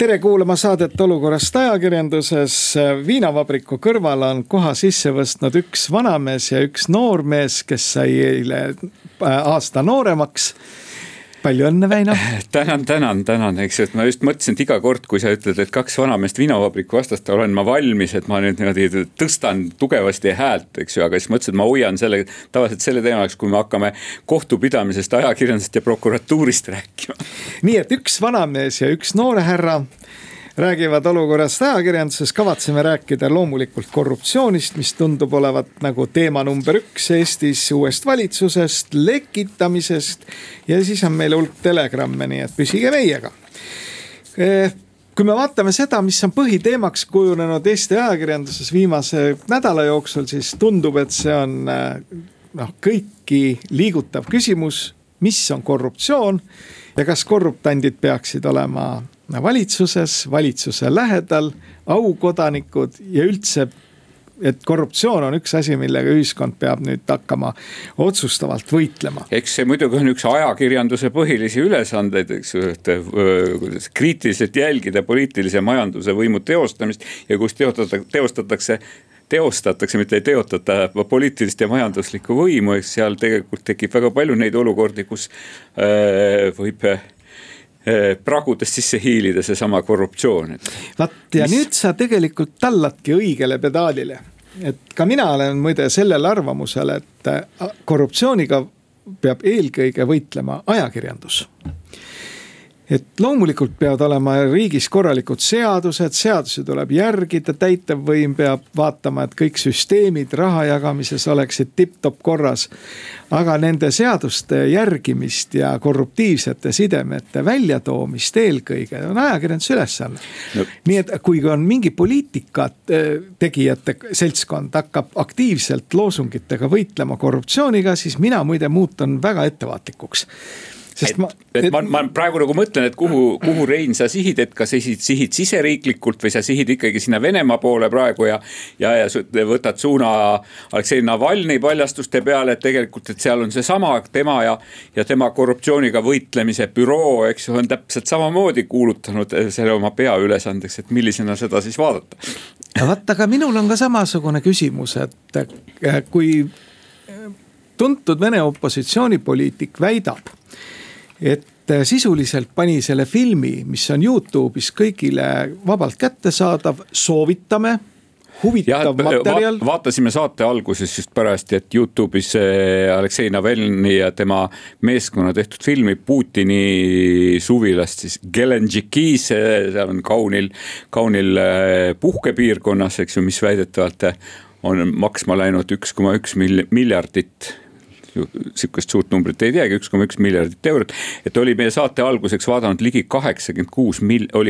tere kuulama saadet Olukorrast ajakirjanduses. viinavabriku kõrval on koha sisse võtnud üks vanamees ja üks noormees, kes sai eile äh, aasta nooremaks palju õnne, Väino. tänan, tänan, tänan, eks ju, et ma just mõtlesin, et iga kord, kui sa ütled, et kaks vanameest viinavabriku vastast, olen ma valmis, et ma nüüd niimoodi tõstan tugevasti häält, eks ju, aga siis mõtlesin, et ma hoian selle, tavaliselt selle teema jaoks, kui me hakkame kohtupidamisest, ajakirjandusest ja prokuratuurist rääkima. nii et üks vanamees ja üks noor härra räägivad olukorrast ajakirjanduses, kavatseme rääkida loomulikult korruptsioonist, mis tundub olevat nagu teema number üks Eestis, uuest valitsusest, lekitamisest. ja siis on meil hulk telegramme, nii et püsige meiega eh, kui me vaatame seda, mis on põhiteemaks kujunenud Eesti ajakirjanduses viimase nädala jooksul, siis tundub, et see on eh, noh, kõiki liigutav küsimus, mis on korruptsioon ja kas korruptandid peaksid olema valitsuses, valitsuse lähedal, aukodanikud ja üldse et korruptsioon on üks asi, millega ühiskond peab nüüd hakkama otsustavalt võitlema. eks see muidugi on üks ajakirjanduse põhilisi ülesandeid, eks ju, et kuidas kriitiliselt jälgida poliitilise majanduse võimu teostamist ja kus teostatakse, teostatakse teostatakse, mitte ei teotata poliitilist ja majanduslikku võimu, eks seal tegelikult tekib väga palju neid olukordi, kus äh, võib äh, pragudest sisse hiilida seesama korruptsioon. vaat ja Mis... nüüd sa tegelikult talladki õigele pedaalile. et ka mina olen muide sellel arvamusel, et äh, korruptsiooniga peab eelkõige võitlema ajakirjandus et loomulikult peavad olema riigis korralikud seadused, seadusi tuleb järgida, täitevvõim peab vaatama, et kõik süsteemid raha jagamises oleksid tipp-topp korras. aga nende seaduste järgimist ja korruptiivsete sidemete väljatoomist eelkõige on ajakirjanduse ülesanne no.. nii et kui on mingi poliitikat äh, tegijate seltskond hakkab aktiivselt loosungitega võitlema korruptsiooniga, siis mina muide muutun väga ettevaatlikuks et ma, et ma, ma praegu nagu mõtlen, et kuhu, kuhu Rein sa sihid, et kas sihid, sihid siseriiklikult või sa sihid ikkagi sinna Venemaa poole praegu ja. ja, ja võtad suuna Aleksei Navalnõi paljastuste peale, et tegelikult, et seal on seesama tema ja. ja tema korruptsiooniga võitlemise büroo, eks ju, on täpselt samamoodi kuulutanud selle oma peaülesandeks, et millisena seda siis vaadata. vaat, aga minul on ka samasugune küsimus, et kui tuntud Vene opositsioonipoliitik väidab et äh, sisuliselt pani selle filmi, mis on Youtube'is kõigile vabalt kättesaadav, soovitame huvitav ja, materjal va. vaatasime saate alguses just parajasti, et Youtube'is äh, Aleksei Navalnõi ja tema meeskonna tehtud filmi Putini suvilast siis Gelendzhikis, seal on kaunil, kaunil äh, puhkepiirkonnas, eks ju, mis väidetavalt on maksma läinud üks koma üks miljardit sihukest suurt numbrit ei teagi, üks koma üks miljardit eurot. et oli meie saate alguseks vaadanud ligi kaheksakümmend kuus mil-, oli